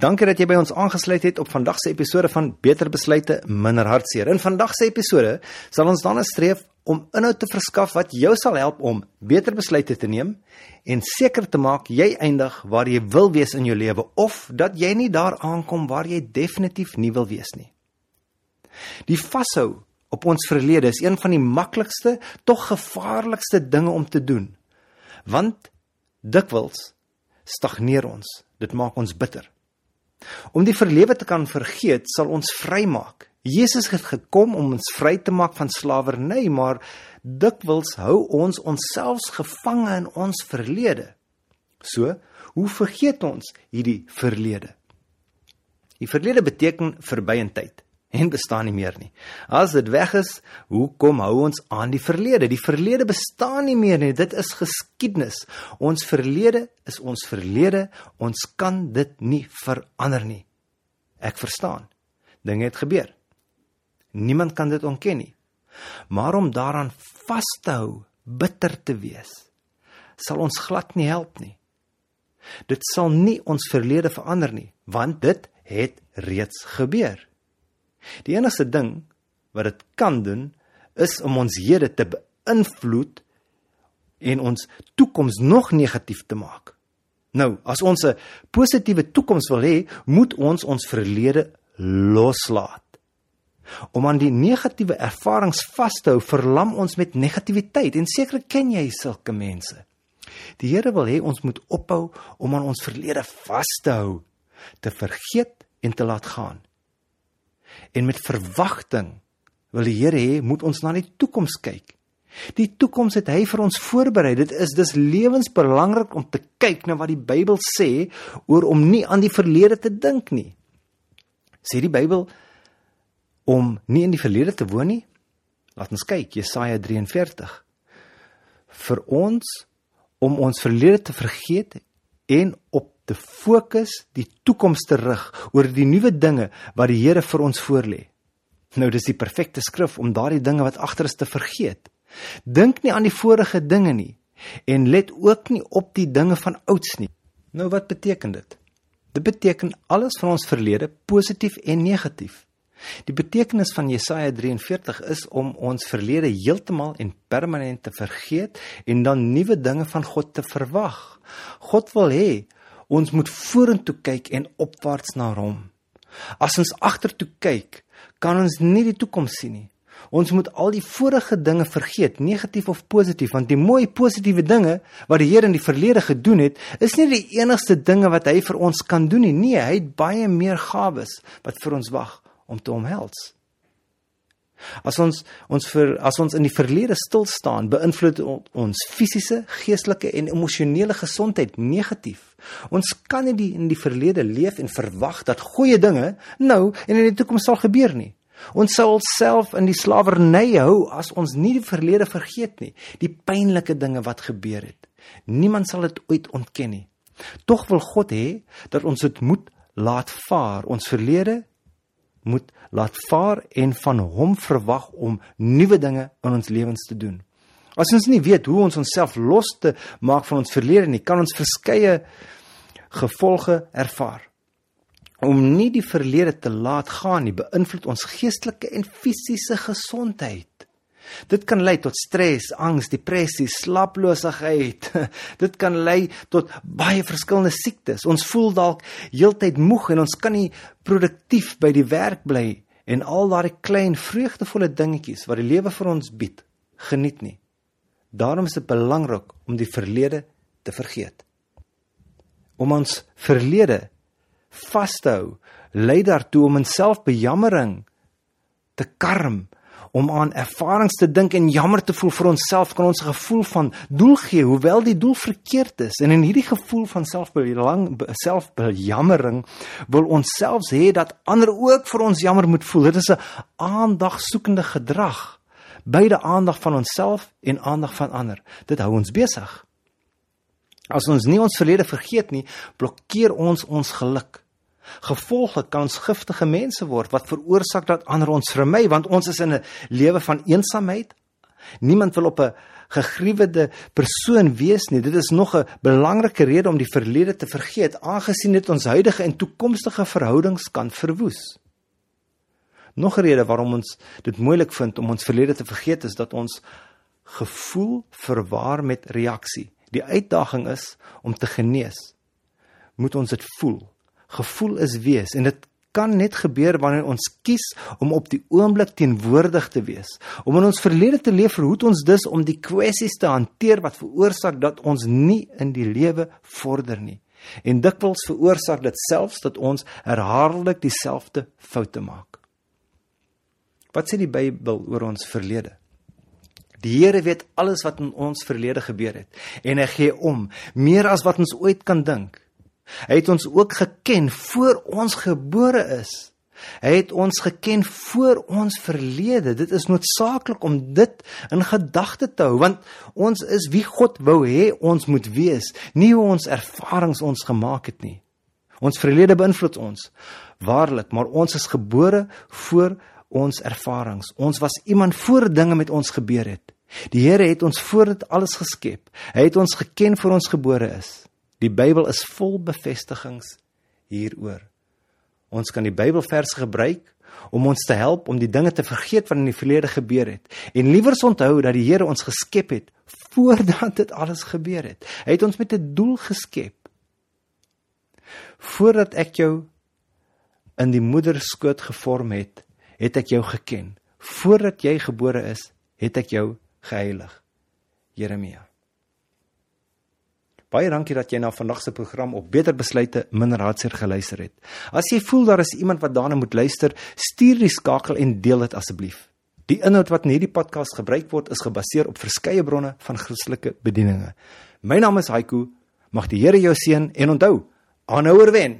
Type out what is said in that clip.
Dankie dat jy by ons aangesluit het op vandag se episode van Beter Besluite, Minder Hartseer. In vandag se episode sal ons dan streef om inhoud te verskaf wat jou sal help om beter besluite te neem en seker te maak jy eindig waar jy wil wees in jou lewe of dat jy nie daar aankom waar jy definitief nie wil wees nie. Die vashou op ons verlede is een van die maklikste, tog gevaarlikste dinge om te doen. Want dikwels stagneer ons. Dit maak ons bitter. Om die verlede te kan vergeet, sal ons vrymaak. Jesus het gekom om ons vry te maak van slawerny, maar dikwels hou ons onsself gevange in ons verlede. So, hoe vergeet ons hierdie verlede? Die verlede beteken verby in tyd en bestaan nie meer nie. As dit weg is, hoekom hou ons aan die verlede? Die verlede bestaan nie meer nie. Dit is geskiedenis. Ons verlede is ons verlede. Ons kan dit nie verander nie. Ek verstaan. Dinge het gebeur. Niemand kan dit ontken nie. Maar om daaraan vas te hou, bitter te wees, sal ons glad nie help nie. Dit sal nie ons verlede verander nie, want dit het reeds gebeur. Die enigste ding wat dit kan doen is om ons hede te beïnvloed en ons toekoms nog negatief te maak. Nou, as ons 'n positiewe toekoms wil hê, moet ons ons verlede loslaat. Om aan die negatiewe ervarings vas te hou, verlam ons met negativiteit en seker ken jy sulke mense. Die Here wil hê ons moet ophou om aan ons verlede vas te hou, te vergeet en te laat gaan en met verwagting wil die Here hê moet ons na die toekoms kyk. Die toekoms het hy vir ons voorberei. Dit is dis lewensbelangrik om te kyk na wat die Bybel sê oor om nie aan die verlede te dink nie. Sê die Bybel om nie in die verlede te woon nie? Laat ons kyk Jesaja 43. Vir ons om ons verlede te vergeet en op te fokus die toekoms te rig oor die nuwe dinge wat die Here vir ons voorlê. Nou dis die perfekte skrif om daardie dinge wat agter is te vergeet. Dink nie aan die vorige dinge nie en let ook nie op die dinge van ouds nie. Nou wat beteken dit? Dit beteken alles van ons verlede, positief en negatief. Die betekenis van Jesaja 43 is om ons verlede heeltemal en permanent te vergeet en dan nuwe dinge van God te verwag. God wil hê Ons moet vorentoe kyk en opwaarts na hom. As ons agtertoe kyk, kan ons nie die toekoms sien nie. Ons moet al die vorige dinge vergeet, negatief of positief, want die mooi positiewe dinge wat die Here in die verlede gedoen het, is nie die enigste dinge wat hy vir ons kan doen nie. Nee, hy het baie meer gawes wat vir ons wag om te omhels. As ons ons vir as ons in die verlede stil staan, beïnvloed ons fisiese, geestelike en emosionele gesondheid negatief. Ons kan nie die, in die verlede leef en verwag dat goeie dinge nou en in die toekoms sal gebeur nie. Ons sou onsself in die slawerny hou as ons nie die verlede vergeet nie, die pynlike dinge wat gebeur het. Niemand sal dit ooit ontken nie. Tog wil God hê dat ons dit moet laat vaar, ons verlede moet laat vaar en van hom verwag om nuwe dinge in ons lewens te doen. As ons nie weet hoe ons onsself los te maak van ons verlede nie, kan ons verskeie gevolge ervaar. Om nie die verlede te laat gaan nie, beïnvloed ons geestelike en fisiese gesondheid. Dit kan lei tot stres, angs, depressie, slaaploosheid. Dit kan lei tot baie verskillende siektes. Ons voel dalk heeltyd moeg en ons kan nie produktief by die werk bly en al daardie klein vreugdevolle dingetjies wat die lewe vir ons bied, geniet nie. Daarom is dit belangrik om die verlede te vergeet. Om ons verlede vas te hou, lei daartoe om in selfbejammering te karm om aan ervarings te dink en jammer te voel vir onsself kan ons 'n gevoel van doel gee hoewel die doel verkeerd is. En in hierdie gevoel van selfbelang selfbejammering wil ons selfs hê dat ander ook vir ons jammer moet voel. Dit is 'n aandagsoekende gedrag. Beide aandag van onsself en aandag van ander. Dit hou ons besig as ons nie ons verlede vergeet nie blokkeer ons ons geluk Gevolglik kan ons giftige mense word wat veroorsaak dat ander ons vermy want ons is in 'n lewe van eensaamheid. Niemand wil op 'n gegriewede persoon wees nie. Dit is nog 'n belangrike rede om die verlede te vergeet, aangesien dit ons huidige en toekomstige verhoudings kan verwoes. Nog 'n rede waarom ons dit moeilik vind om ons verlede te vergeet is dat ons gevoel verwar met reaksie. Die uitdaging is om te genees. Moet ons dit voel. Gevoel is wees en dit kan net gebeur wanneer ons kies om op die oomblik teenwoordig te wees. Om in ons verlede te leef, verhoed ons dus om die kwessies te hanteer wat veroorsaak dat ons nie in die lewe vorder nie. En dikwels veroorsaak dit selfs dat ons herhaaldelik dieselfde foute maak. Wat sê die Bybel oor ons verlede? Die Here weet alles wat in ons verlede gebeur het en hy gee om meer as wat ons ooit kan dink. Hy het ons ook geken voor ons gebore is. Hy het ons geken voor ons verlede. Dit is noodsaaklik om dit in gedagte te hou want ons is wie God wou hê ons moet wees, nie hoe ons ervarings ons gemaak het nie. Ons verlede beïnvloed ons. Waarlik, maar ons is gebore voor ons ervarings. Ons was iemand voor dinge met ons gebeur het. Die Here het ons voor dit alles geskep. Hy het ons geken voor ons gebore is. Die Bybel is vol bevestigings hieroor. Ons kan die Bybelverse gebruik om ons te help om die dinge te vergeet wat in die verlede gebeur het en liewer onthou dat die Here ons geskep het voordat dit alles gebeur het. Hy het ons met 'n doel geskep. Voordat ek jou in die moederskoot gevorm het, het ek jou geken. Voordat jy gebore is, het ek jou geheilig. Jeremia Baie dankie dat jy na vandag se program op Beter Besluite Minder Hartseer geluister het. As jy voel daar is iemand wat daarna moet luister, stuur die skakel en deel dit asseblief. Die inhoud wat in hierdie podcast gebruik word, is gebaseer op verskeie bronne van Christelike bedieninge. My naam is Haiku. Mag die Here jou seën en onthou, aanhouer wen.